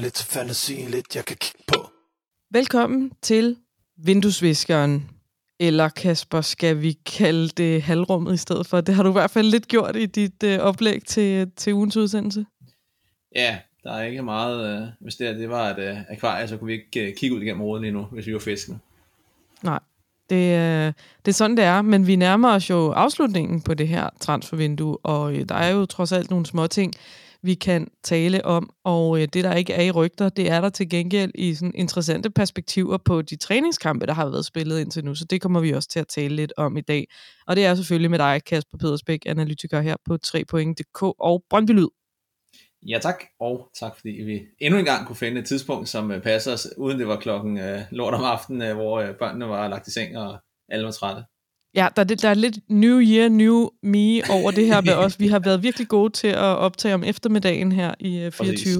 mig lidt til fantasien, lidt jeg kan kigge på. Velkommen til Vinduesviskeren. Eller Kasper, skal vi kalde det halvrummet i stedet for? Det har du i hvert fald lidt gjort i dit øh, oplæg til, til ugens udsendelse. Ja, der er ikke meget... Øh, hvis det, det var et øh, akvarie, så kunne vi ikke øh, kigge ud igennem råden endnu, hvis vi var fiskene. Nej, det, øh, det er sådan, det er. Men vi nærmer os jo afslutningen på det her transfervindue, og øh, der er jo trods alt nogle små ting, vi kan tale om. Og øh, det, der ikke er i rygter, det er der til gengæld i sådan interessante perspektiver på de træningskampe, der har været spillet indtil nu. Så det kommer vi også til at tale lidt om i dag. Og det er selvfølgelig med dig, Kasper Pedersbæk, analytiker her på 3point.dk og Brøndby Lyd. Ja tak, og tak fordi vi endnu en gang kunne finde et tidspunkt, som øh, passer os, uden det var klokken øh, lort om aftenen, øh, hvor øh, børnene var lagt i seng, og alle var trætte. Ja, der, der er lidt new year, new me over det her med os. Vi har været virkelig gode til at optage om eftermiddagen her i uh, 24. Præcis.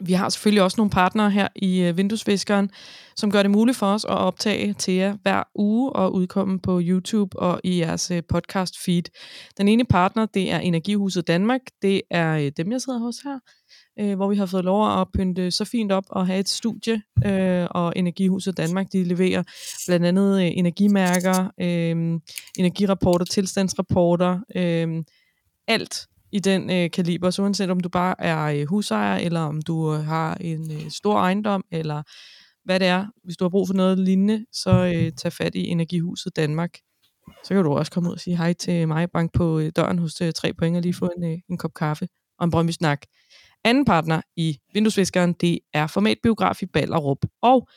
Vi har selvfølgelig også nogle partnere her i øh, Vinduesviskeren, som gør det muligt for os at optage til jer hver uge og udkomme på YouTube og i jeres øh, podcast feed. Den ene partner, det er Energihuset Danmark. Det er øh, dem, jeg sidder hos her øh, hvor vi har fået lov at pynte så fint op og have et studie, øh, og Energihuset Danmark, de leverer blandt andet øh, energimærker, øh, energirapporter, tilstandsrapporter, øh, alt i den øh, kaliber, så uanset om du bare er øh, husejer, eller om du øh, har en øh, stor ejendom, eller hvad det er, hvis du har brug for noget lignende, så øh, tag fat i Energihuset Danmark. Så kan du også komme ud og sige hej til mig, bank på øh, døren hos øh, 3 point og lige få en, øh, en kop kaffe og en Brøndby Snak. Anden partner i Vinduesviskeren, det er Formatbiograf i Ballerup. Og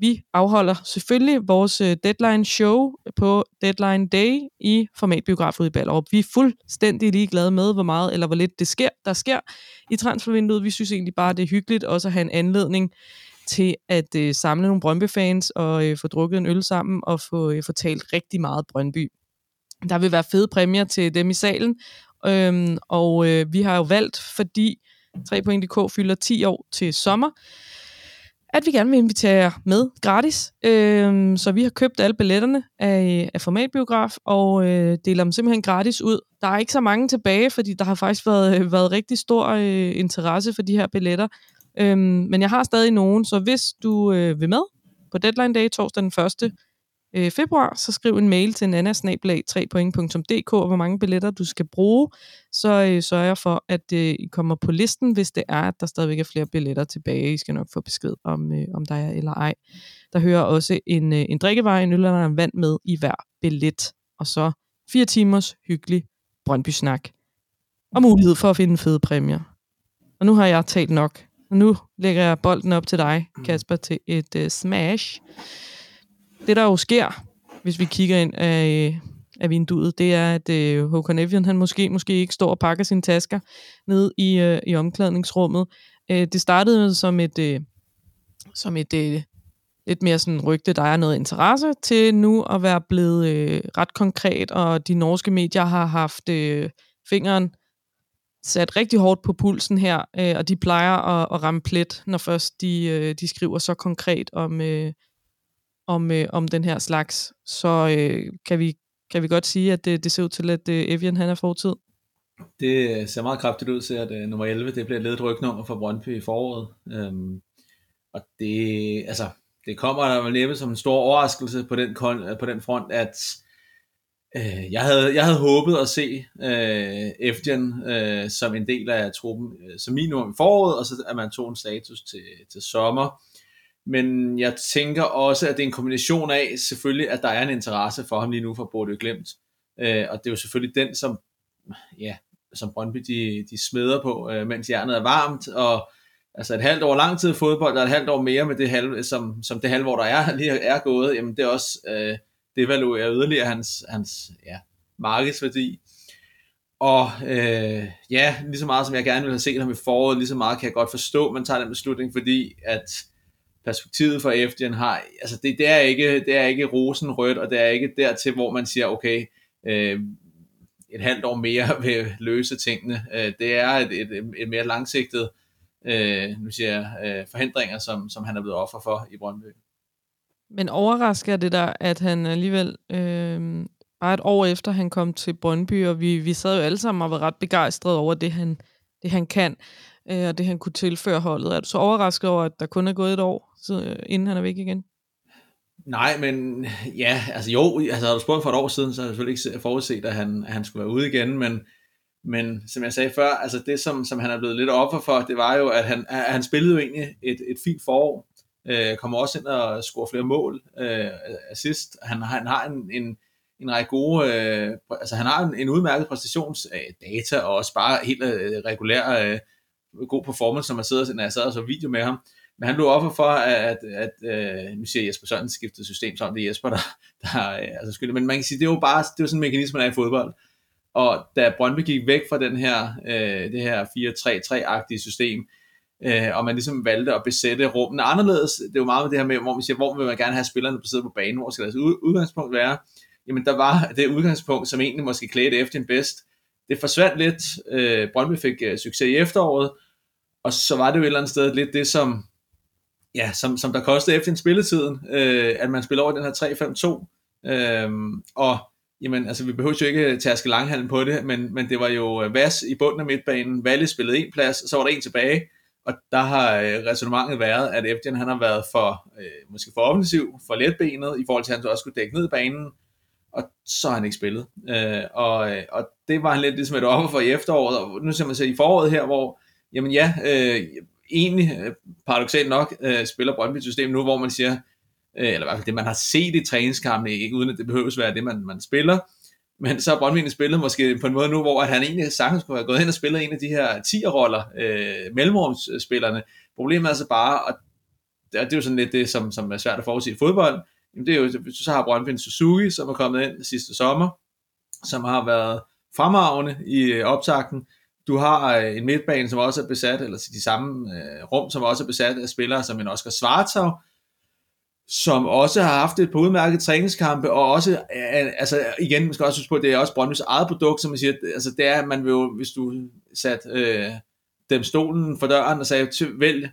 vi afholder selvfølgelig vores øh, deadline show på deadline day i formatbiografen i Ballerup. Vi er fuldstændig ligeglade med, hvor meget eller hvor lidt det sker, der sker i transfervinduet. Vi synes egentlig bare, det er hyggeligt også at have en anledning til at øh, samle nogle Brøndby-fans og øh, få drukket en øl sammen og få, øh, få talt rigtig meget Brøndby. Der vil være fede præmier til dem i salen, øhm, og øh, vi har jo valgt, fordi 3.dk fylder 10 år til sommer, at vi gerne vil invitere jer med gratis. Øhm, så vi har købt alle billetterne af, af formatbiograf og øh, deler dem simpelthen gratis ud. Der er ikke så mange tilbage, fordi der har faktisk været, øh, været rigtig stor øh, interesse for de her billetter. Øhm, men jeg har stadig nogen, så hvis du øh, vil med på deadline day torsdag den 1 øh, februar, så skriv en mail til nanasnablag3point.dk, hvor mange billetter du skal bruge, så øh, sørger jeg for, at øh, I kommer på listen, hvis det er, at der stadigvæk er flere billetter tilbage. I skal nok få besked om, øh, om der er eller ej. Der hører også en, øh, en drikkevej, en øl eller en vand med i hver billet. Og så fire timers hyggelig Brøndby-snak. Og mulighed for at finde fede præmier. Og nu har jeg talt nok. Og nu lægger jeg bolden op til dig, Kasper, til et uh, smash det der jo sker, hvis vi kigger ind af, af vinduet, det er, at øh, Håkon Evian, han måske, måske ikke står og pakker sine tasker ned i, øh, i omklædningsrummet. Øh, det startede som et, øh, som et øh, lidt mere sådan rygte, der er noget interesse, til nu at være blevet øh, ret konkret, og de norske medier har haft øh, fingeren sat rigtig hårdt på pulsen her, øh, og de plejer at, at ramme plet, når først de, øh, de skriver så konkret om, øh, om, øh, om den her slags, så øh, kan, vi, kan vi godt sige, at det, det ser ud til, at øh, Evian han er fortid. Det øh, ser meget kraftigt ud til, at øh, nummer 11 det bliver ledet rygnummer for Brøndby i foråret. Øhm, og det, altså, det kommer der vel næppe som en stor overraskelse på den, på den front, at øh, jeg, havde, jeg havde håbet at se øh, Efgen øh, som en del af truppen øh, som minimum i foråret, og så at man tog en status til, til sommer men jeg tænker også, at det er en kombination af selvfølgelig, at der er en interesse for ham lige nu for Bordeaux Glemt, øh, og det er jo selvfølgelig den, som, ja, som Brøndby de, de smeder på, øh, mens jernet er varmt, og altså et halvt år lang tid fodbold, der er et halvt år mere med det halve, som, som det halve år, der er, lige er gået, jamen det er også, øh, det evaluerer yderligere hans, hans ja, markedsværdi. Og øh, ja, lige så meget som jeg gerne vil have set ham i foråret, lige så meget kan jeg godt forstå, at man tager den beslutning, fordi at perspektivet for FDN har, altså det, det, er ikke, det er ikke rosenrødt, og det er ikke dertil, hvor man siger, okay, øh, et halvt år mere vil løse tingene. Øh, det er et, et, et mere langsigtet øh, nu siger jeg, øh, forhindringer, som, som han er blevet offer for i Brøndby. Men overrasker det der, at han alligevel, øh, bare et år efter han kom til Brøndby, og vi, vi sad jo alle sammen og var ret begejstrede over det, han, det han kan, øh, og det han kunne tilføre holdet. Er du så overrasket over, at der kun er gået et år, så, øh, inden han er væk igen? Nej, men ja, altså jo, altså havde du spurgt for et år siden, så havde jeg selvfølgelig ikke forudset, at han, at han skulle være ude igen, men, men som jeg sagde før, altså det som, som han er blevet lidt offer for, det var jo, at han, at han spillede jo egentlig et, et fint forår, øh, kommer også ind og scorer flere mål, øh, assist, han, han har en, en, en række gode, øh, altså han har en, en udmærket præstationsdata, øh, og også bare helt øh, regulær øh, god performance, når man sidder, når jeg sad og så video med ham, men han blev offer for, at, at, at øh, nu siger Jesper Sørensen skiftede system, så det er Jesper, der, der øh, altså skyldig. Men man kan sige, det er jo bare det er jo sådan en mekanisme, der er i fodbold. Og da Brøndby gik væk fra den her, øh, det her 4-3-3-agtige system, øh, og man ligesom valgte at besætte rummene anderledes, det er jo meget med det her med, hvor man siger, hvor vil man gerne have spillerne placeret på banen, hvor skal deres udgangspunkt være? Jamen der var det udgangspunkt, som egentlig måske klædte efter en bedst. Det forsvandt lidt, øh, Brøndby fik øh, succes i efteråret, og så var det jo et eller andet sted lidt det, som ja, som, som der kostede efter en spilletiden, øh, at man spiller over den her 3-5-2. Øh, og jamen, altså, vi behøver jo ikke tærske langhallen på det, men, men det var jo øh, Vas i bunden af midtbanen, Valle spillede en plads, og så var der en tilbage, og der har øh, resonemanget været, at Evgen han har været for, øh, måske for offensiv, for letbenet, i forhold til at han også skulle dække ned i banen, og så har han ikke spillet. Øh, og, øh, og det var han lidt ligesom et offer for i efteråret, og nu ser man så i foråret her, hvor, jamen ja, øh, egentlig øh, paradoxalt nok øh, spiller Brøndby et system nu, hvor man siger, øh, eller i hvert fald det, man har set i træningskampene, ikke uden at det behøves være det, man, man spiller, men så har Brøndby spillet måske på en måde nu, hvor at han egentlig sagtens kunne have gået hen og spillet en af de her 10'er-roller, øh, mellemrumsspillerne. Problemet er altså bare, og det er jo sådan lidt det, som, som er svært at forudse i fodbold, jamen det er jo, så har Brøndby en Suzuki, som er kommet ind sidste sommer, som har været fremragende i øh, optakten, du har øh, en midtbane, som også er besat, eller de samme øh, rum, som også er besat af spillere som en Oscar Svartov, som også har haft et par udmærket træningskampe, og også, øh, altså igen, man skal også huske på, at det er også Brøndby's eget produkt, som man siger, altså det er, man vil jo, hvis du sat øh, dem stolen for døren og sagde, vælg,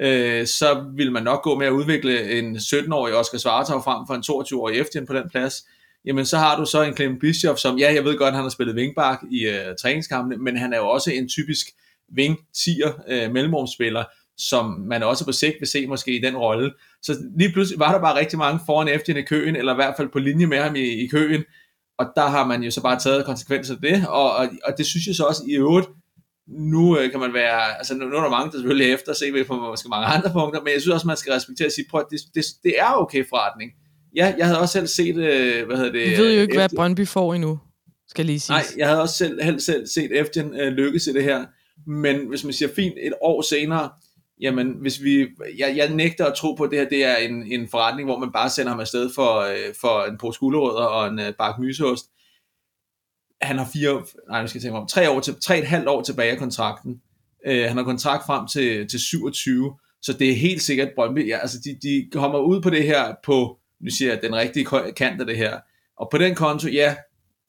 øh, så vil man nok gå med at udvikle en 17-årig Oscar Svartov frem for en 22-årig Eftjen på den plads jamen så har du så en Clem Bischoff, som ja, jeg ved godt, han har spillet vingbak i øh, træningskampene, men han er jo også en typisk ving tier uh, øh, mellemrumspiller, som man også på sigt vil se måske i den rolle. Så lige pludselig var der bare rigtig mange foran efter i køen, eller i hvert fald på linje med ham i, i køen, og der har man jo så bare taget konsekvenser af det, og, og, og det synes jeg så også i øvrigt, nu øh, kan man være, altså nu, nu er der mange, der selvfølgelig efter se på måske mange andre punkter, men jeg synes også, man skal respektere og sige, prøv, det, det, det er okay forretning. Ja, jeg havde også selv set, øh, hvad hedder det... Vi ved jo ikke, efter... hvad Brøndby får endnu, skal lige sige. Nej, jeg havde også selv, selv, selv set Eften øh, lykkes i det her. Men hvis man siger fint et år senere, jamen hvis vi, jeg, jeg nægter at tro på, at det her det er en, en forretning, hvor man bare sender ham afsted for, øh, for en pose gulerødder og en øh, bakke myseost. Han har fire, nej, nu skal jeg tænke om, tre, år til, tre et halvt år tilbage af kontrakten. Øh, han har kontrakt frem til, til 27, så det er helt sikkert Brøndby, ja, altså de, de kommer ud på det her på nu siger jeg, den rigtige kant af det her. Og på den konto, ja,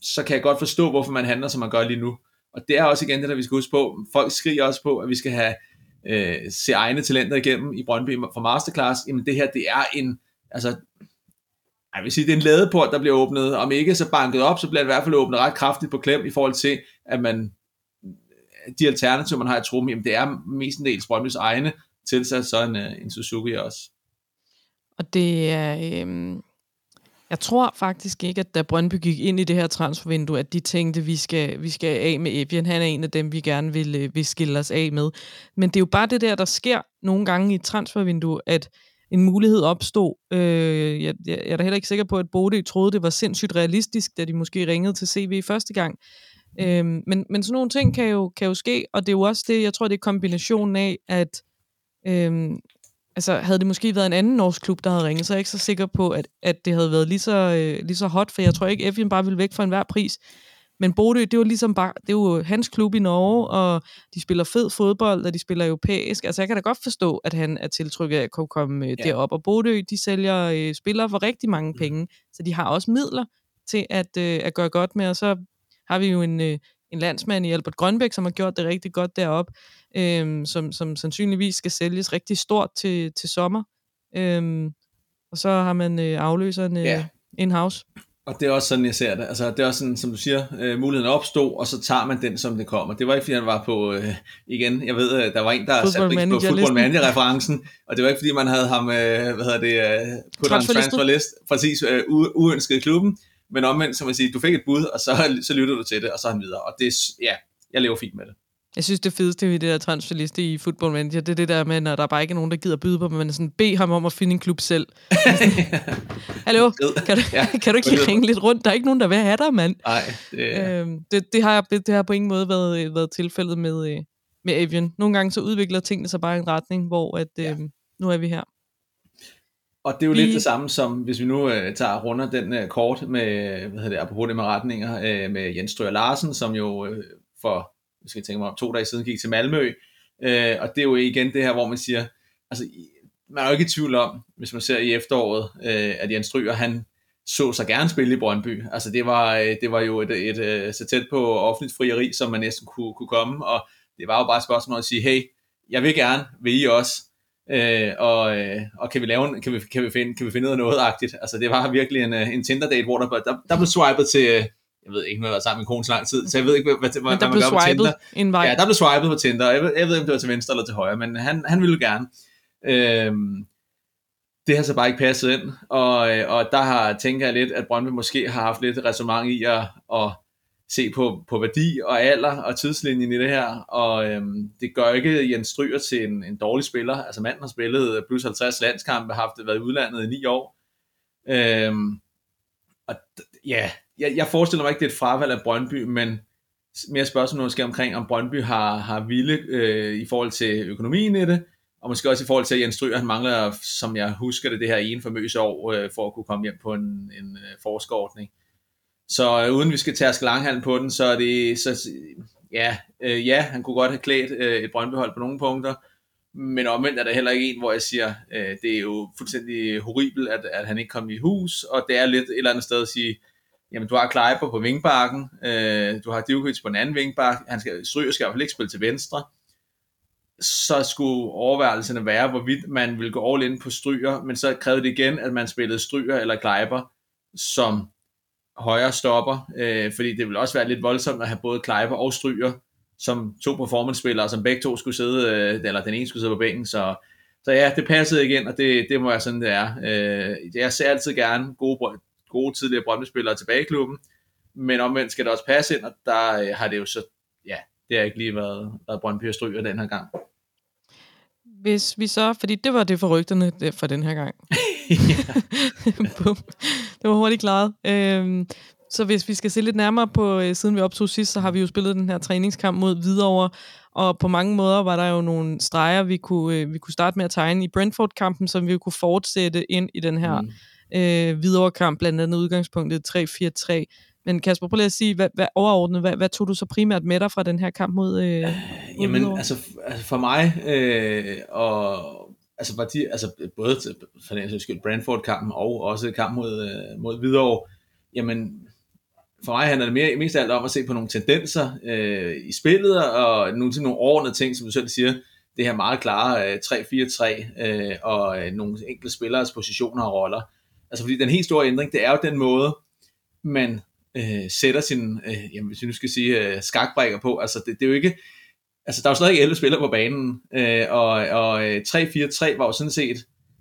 så kan jeg godt forstå, hvorfor man handler, som man gør lige nu. Og det er også igen det, der vi skal huske på. Folk skriger også på, at vi skal have øh, se egne talenter igennem i Brøndby for Masterclass. Jamen det her, det er en, altså, jeg vil sige, det er en ladeport, der bliver åbnet. Om ikke så banket op, så bliver det i hvert fald åbnet ret kraftigt på klem i forhold til, at man de alternativer, man har i trum, jamen det er mestendels Brøndbys egne tilsat så en, øh, en Suzuki også. Og det er... Øh, jeg tror faktisk ikke, at da Brøndby gik ind i det her transfervindue, at de tænkte, at vi skal, vi skal af med Evian. Han er en af dem, vi gerne vil, øh, vil skille os af med. Men det er jo bare det der, der sker nogle gange i et transfervindue, at en mulighed opstod. Øh, jeg, jeg er da heller ikke sikker på, at Bode troede, det var sindssygt realistisk, da de måske ringede til CV første gang. Øh, men, men sådan nogle ting kan jo, kan jo ske, og det er jo også det, jeg tror, det er kombinationen af, at øh, altså havde det måske været en anden norsk klub, der havde ringet, så er jeg ikke så sikker på, at, at det havde været lige så, øh, lige så hot, for jeg tror ikke, Evian bare ville væk for enhver pris. Men Bodø, det var ligesom bare, det er jo hans klub i Norge, og de spiller fed fodbold, og de spiller europæisk. Altså jeg kan da godt forstå, at han er tiltrykket af at kunne komme øh, ja. derop. Og Bodø, de sælger øh, spillere for rigtig mange mm. penge, så de har også midler til at, øh, at gøre godt med. Og så har vi jo en, øh, en landsmand i Albert Grønbæk, som har gjort det rigtig godt derop, øhm, som, som sandsynligvis skal sælges rigtig stort til, til sommer. Øhm, og så har man øh, afløseren øh, yeah. in-house. Og det er også sådan, jeg ser det. Altså, det er også sådan, som du siger, øh, muligheden opstod, og så tager man den, som det kommer. Det var ikke, fordi han var på, øh, igen, jeg ved, øh, der var en, der satte pris på Football Manager-referencen, og det var ikke, fordi man havde ham, øh, hvad hedder det, øh, på transfer list, præcis, øh, uønsket i klubben, men omvendt, som man siger, du fik et bud, og så, så lytter du til det, og så er han videre. Og det, ja, jeg lever fint med det. Jeg synes, det fedeste ved det der transferliste i Football Manager, det er det der med, når der bare ikke er nogen, der gider byde på, men sådan bede ham om at finde en klub selv. Hallo, kan du, ja, kan du ikke lige ringe lidt rundt? Der er ikke nogen, der vil have dig, mand. Nej, det... Øhm, det, det, har, det, det har på ingen måde været, været tilfældet med, øh, med Avian. Nogle gange så udvikler tingene sig bare i en retning, hvor at, ja. øh, nu er vi her. Og det er jo vi... lidt det samme som, hvis vi nu øh, tager runder den øh, kort med, hvad hedder det, apropos det med retninger, øh, med Jens Strøger Larsen, som jo øh, for skal vi tænke mig om to dage siden, gik til Malmø. Øh, og det er jo igen det her, hvor man siger, altså man er jo ikke i tvivl om, hvis man ser i efteråret, øh, at Jens Stryger, han så sig gerne spille i Brøndby. Altså det var, øh, det var jo et, et, et, så tæt på offentligt frieri, som man næsten kunne, kunne komme, og det var jo bare et spørgsmål at sige, hey, jeg vil gerne, vil I også? Øh, og, øh, og kan vi lave en, kan vi, kan vi finde, kan vi finde noget agtigt? Altså det var virkelig en, en Tinder date, hvor der, der, der blev swipet til, jeg ved ikke, har jeg været sammen med kone så lang tid, så jeg ved ikke, hvad, hvad, hvad, man gør på Tinder. En vej. Ja, der blev swipet på Tinder. Jeg ved, jeg ved ikke, om det var til venstre eller til højre, men han, han ville gerne. Øhm, det har så bare ikke passet ind, og, og der har, tænker jeg lidt, at Brøndby måske har haft lidt resonemang i at, at se på, på værdi og alder og tidslinjen i det her, og øhm, det gør ikke Jens Stryger til en, en dårlig spiller. Altså manden har spillet plus 50 landskampe, har haft været i udlandet i ni år. Øhm, og ja, jeg, jeg forestiller mig ikke, det er et fravalg af Brøndby, men mere spørgsmål måske omkring, om Brøndby har, har ville øh, i forhold til økonomien i det, og måske også i forhold til, at Jens Stryger, han mangler, som jeg husker det, det her ene famøse år, øh, for at kunne komme hjem på en, en øh, forskerordning. Så øh, uden vi skal tærske langhalm på den, så er det, så, ja, øh, ja, han kunne godt have klædt øh, et brøndbehold på nogle punkter, men omvendt er der heller ikke en, hvor jeg siger, øh, det er jo fuldstændig horribelt, at, at han ikke kom i hus, og det er lidt et eller andet sted at sige, jamen du har Kleiber på vingbakken, øh, du har Djokovic på den anden vingbak, han skal, Stryger skal i hvert fald ikke spille til venstre, så skulle overvejelserne være, hvorvidt man ville gå all in på Stryger, men så krævede det igen, at man spillede Stryger eller Kleiber som højre stopper, øh, fordi det ville også være lidt voldsomt at have både Kleiber og Stryger som to performance-spillere, som begge to skulle sidde, øh, eller den ene skulle sidde på bænken, så, så ja, det passede igen, og det, det må være sådan, det er. Øh, jeg ser altid gerne gode, gode tidligere Brøndby-spillere tilbage i klubben, men omvendt skal det også passe ind, og der øh, har det jo så, ja, det har ikke lige været, været Brøndby og Stryger den her gang. Hvis vi så, fordi det var det for rygterne for den her gang. det var hurtigt klaret. Øhm, så hvis vi skal se lidt nærmere på, øh, siden vi optog sidst, så har vi jo spillet den her træningskamp mod Hvidovre, og på mange måder var der jo nogle streger, vi kunne, øh, vi kunne starte med at tegne i Brentford-kampen, som vi kunne fortsætte ind i den her mm. Øh, Hvidovre-kamp, blandt andet udgangspunktet 3-4-3. Men Kasper, prøv lige at sige, hvad, hvad overordnet, hvad, hvad tog du så primært med dig fra den her kamp mod, øh, mod Jamen, altså, altså for mig, øh, og altså, var de, altså både for den skyld Brentford-kampen, og også kamp mod, øh, mod Hvidovre, jamen for mig handler det mere, mest af alt om at se på nogle tendenser øh, i spillet, og nogle, nogle ordnede ting, som du selv siger, det her meget klare øh, 3-4-3, øh, og øh, nogle enkelte spillers positioner og roller. Altså fordi den helt store ændring, det er jo den måde, man øh, sætter sin, øh, jamen, hvis vi nu skal sige, øh, skakbrækker på. Altså det, det er jo ikke, altså der er jo stadig 11 spillere på banen, øh, og, og øh, 3-4-3 var jo sådan set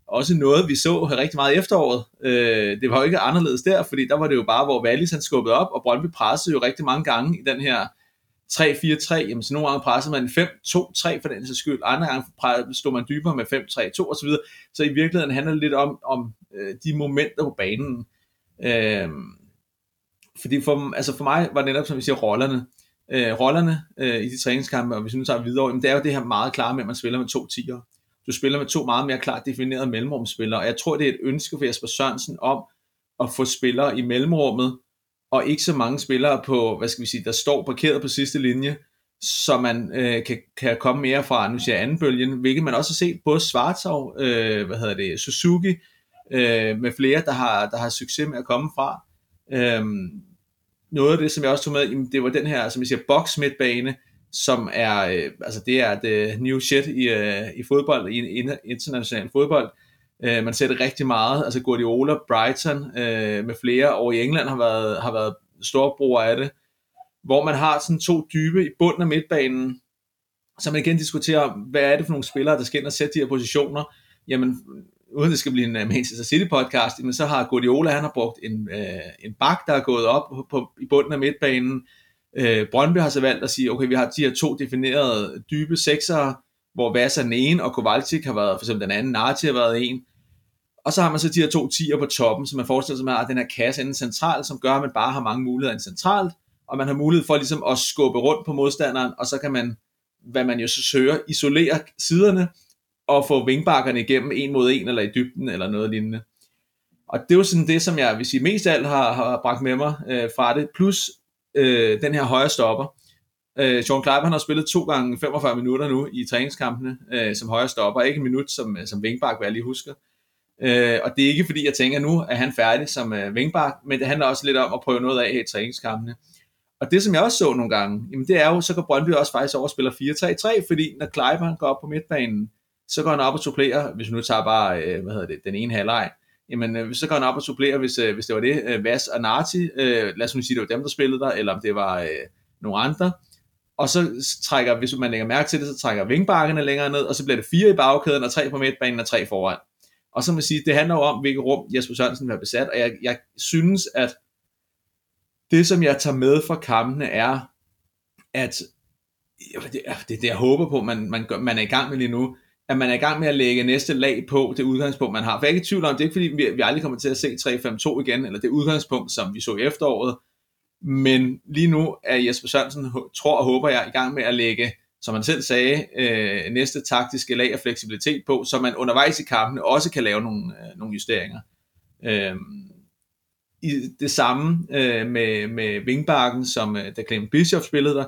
også noget, vi så rigtig meget i efteråret. Øh, det var jo ikke anderledes der, fordi der var det jo bare, hvor Wallis han skubbede op, og Brøndby pressede jo rigtig mange gange i den her 3-4-3, jamen så nogle gange pressede man 5-2-3 for den sags skyld, andre gange stod man dybere med 5-3-2 osv., så, så i virkeligheden handler det lidt om, om øh, de momenter på banen. Øh, fordi for, altså for mig var det netop, som vi siger, rollerne. Øh, rollerne øh, i de træningskampe, og hvis vi nu tager videre, jamen det er jo det her meget klare med, at man spiller med to tiger du spiller med to meget mere klart definerede mellemrumspillere, og jeg tror, det er et ønske for Jesper Sørensen om at få spillere i mellemrummet, og ikke så mange spillere på, hvad skal vi sige, der står parkeret på sidste linje, så man øh, kan, kan komme mere fra, nu siger anden bølgen, hvilket man også har set både Svartov, øh, hvad hedder det, Suzuki, øh, med flere, der har, der har succes med at komme fra. Øh, noget af det, som jeg også tog med, det var den her, som jeg siger, box midtbane, som er, øh, altså det er det øh, new shit i, øh, i fodbold, i, i international fodbold, Øh, man ser det rigtig meget, altså Guardiola, Brighton øh, med flere over i England har været, har været storbrugere af det, hvor man har sådan to dybe i bunden af midtbanen, så man igen diskuterer, hvad er det for nogle spillere, der skal ind og sætte de her positioner. Jamen, uden det skal blive en øh, Manchester City podcast, men så har Guardiola, han har brugt en, øh, en bak, der er gået op på, på, i bunden af midtbanen. Øh, Brøndby har så valgt at sige, okay, vi har de her to definerede dybe seksere, hvor Vasa er den ene, og Kovalchik har været for eksempel den anden, Narti har været en. Og så har man så de her to tiger på toppen, så man forestiller sig, at man har den her kasse inden central, som gør, at man bare har mange muligheder inden centralt, og man har mulighed for ligesom at skubbe rundt på modstanderen, og så kan man, hvad man jo så søger, isolere siderne, og få vingbakkerne igennem en mod en, eller i dybden, eller noget lignende. Og det er jo sådan det, som jeg vil sige mest af alt har, har bragt med mig øh, fra det, plus øh, den her højre stopper. Øh, Sean Kleiber, han har spillet to gange 45 minutter nu i træningskampene øh, som højre stopper, ikke en minut som, øh, som vingbak, hvad jeg lige husker. Øh, og det er ikke fordi, jeg tænker, nu at han er færdig som øh, vingbak, men det handler også lidt om at prøve noget af i træningskampene. Og det, som jeg også så nogle gange, jamen det er jo, så kan Brøndby også faktisk over og spiller 4-3-3, fordi når Kleiber går op på midtbanen, så går han op og supplerer, hvis vi nu tager bare, øh, hvad hedder det, den ene halvleg, jamen øh, så går han op og supplerer, hvis, øh, hvis det var det, øh, Vas og Narti, øh, lad os nu sige, det var dem, der spillede der, eller om det var øh, nogle andre, og så trækker, hvis man lægger mærke til det, så trækker vingbakkerne længere ned, og så bliver det fire i bagkæden, og tre på midtbanen, og tre foran. Og så må man sige, det handler jo om, hvilket rum Jesper Sørensen vil besat, og jeg, jeg synes, at det, som jeg tager med fra kampene, er, at det er det, det jeg håber på, man, man, gør, man er i gang med lige nu, at man er i gang med at lægge næste lag på det udgangspunkt, man har. For jeg er ikke i tvivl om, det er ikke fordi, vi, vi aldrig kommer til at se 3-5-2 igen, eller det udgangspunkt, som vi så i efteråret. Men lige nu er Jesper Sørensen, tror og håber jeg, i gang med at lægge, som han selv sagde, øh, næste taktiske lag af fleksibilitet på, så man undervejs i kampene også kan lave nogle, øh, nogle justeringer. Øh, i det samme øh, med, med Vingbakken, som øh, da Clement Bishop spillede der,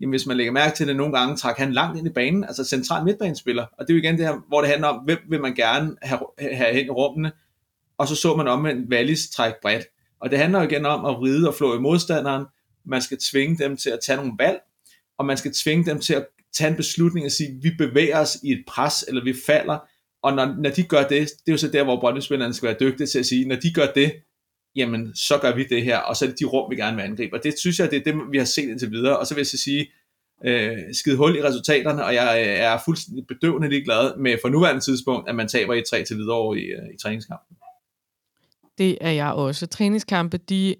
jamen hvis man lægger mærke til det, nogle gange træk han langt ind i banen, altså central midtbanespiller, og det er jo igen det her, hvor det handler om, hvem vil man gerne have, have hen i rummene, og så så man om en Wallis træk bredt. Og det handler jo igen om at ride og flå i modstanderen, man skal tvinge dem til at tage nogle valg, og man skal tvinge dem til at tage en beslutning og sige, vi bevæger os i et pres, eller vi falder, og når, når de gør det, det er jo så der, hvor brøndespillerne skal være dygtige til at sige, når de gør det, jamen så gør vi det her, og så er det de rum, vi gerne vil angribe. Og det synes jeg, det er det, vi har set indtil videre. Og så vil jeg så sige, øh, skide hul i resultaterne, og jeg øh, er fuldstændig bedøvende glad med for nuværende tidspunkt, at man taber i 3 til videre i, øh, i træningskampen. Det er jeg også. Træningskampe, de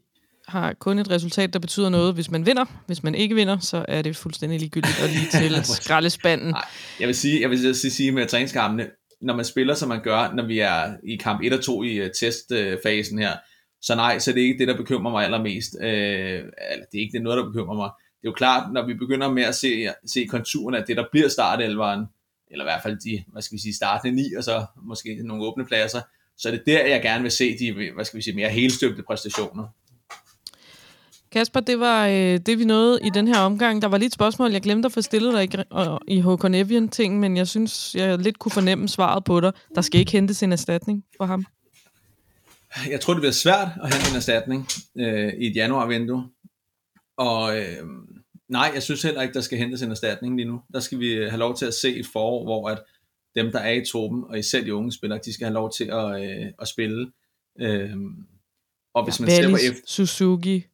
har kun et resultat, der betyder noget, hvis man vinder. Hvis man ikke vinder, så er det fuldstændig ligegyldigt og lige til skraldespanden. Nej, jeg vil sige, jeg vil sige med træningskampene, når man spiller, som man gør, når vi er i kamp 1 og 2 i øh, testfasen her, så nej, så det er ikke det, der bekymrer mig allermest. Øh, eller det er ikke det noget, der bekymrer mig. Det er jo klart, når vi begynder med at se, se konturen af det, der bliver startelveren, eller i hvert fald de, hvad skal vi sige, startende ni, og så måske nogle åbne pladser, så er det der, jeg gerne vil se de, hvad skal vi sige, mere helstøbte præstationer. Kasper, det var øh, det, vi nåede i den her omgang. Der var lige et spørgsmål, jeg glemte at få stillet dig i, i HK Evian-ting, men jeg synes, jeg lidt kunne fornemme svaret på dig. Der skal ikke hentes en erstatning for ham. Jeg tror, det bliver svært at hente en erstatning øh, i et januar-vindue. Og øh, nej, jeg synes heller ikke, der skal hentes en erstatning lige nu. Der skal vi have lov til at se et forår, hvor at dem, der er i truppen, og især de unge spillere, de skal have lov til at, øh, at spille. Øh, og hvis ja, man Valis, ser på F- Suzuki,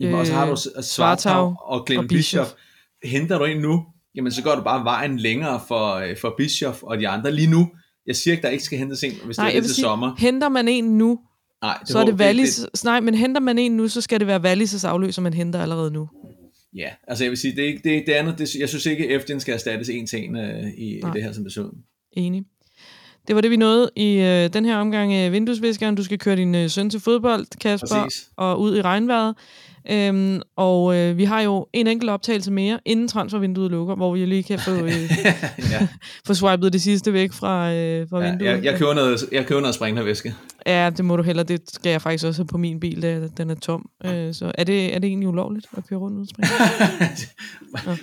jamen, øh, og så har du Svartau og Glenn Bischoff. Henter du en nu, jamen så går du bare vejen længere for, øh, for Bischoff og de andre. Lige nu, jeg siger ikke, der ikke skal hentes en, hvis nej, det er til sige, sommer. henter man en nu, nej, det så er det Wallis. Det, nej, men henter man en nu, så skal det være Wallis' afløser, man henter allerede nu. Ja, altså jeg vil sige, det, det, det andet, det, jeg synes ikke, at skal erstattes en til en uh, i, i det her, som så Enig. Det var det, vi nåede i uh, den her omgang af Vinduesviskeren. Du skal køre din uh, søn til fodbold, Kasper, Præcis. og ud i regnvejret. Øhm, og øh, vi har jo en enkelt optagelse mere, inden transfervinduet lukker, hvor vi lige kan få, øh, ja. få swipet det sidste væk fra, øh, fra ja, vinduet. Jeg, jeg, køber noget, jeg køber noget springlervæske. Ja, det må du heller. Det skal jeg faktisk også have på min bil, da den er tom. Øh, så er det, er det egentlig ulovligt at køre rundt uden sprinkler?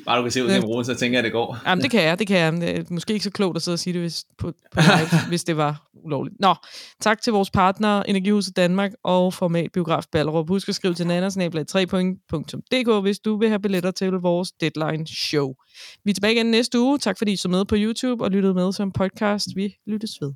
Bare du kan se ud af den så tænker jeg, at det går. Jamen, det kan jeg. Det kan jeg. Det er måske ikke så klogt at sidde og sige det, hvis, på, på live, hvis det var ulovligt. Nå, tak til vores partner, Energihuset Danmark og Format Biograf Ballerup. Husk at skrive til nanasnabla3.dk, hvis du vil have billetter til vores deadline show. Vi er tilbage igen næste uge. Tak fordi I så med på YouTube og lyttede med som podcast. Vi lyttes ved.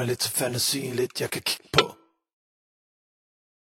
Mig lidt til fantasien, lidt jeg kan kigge på.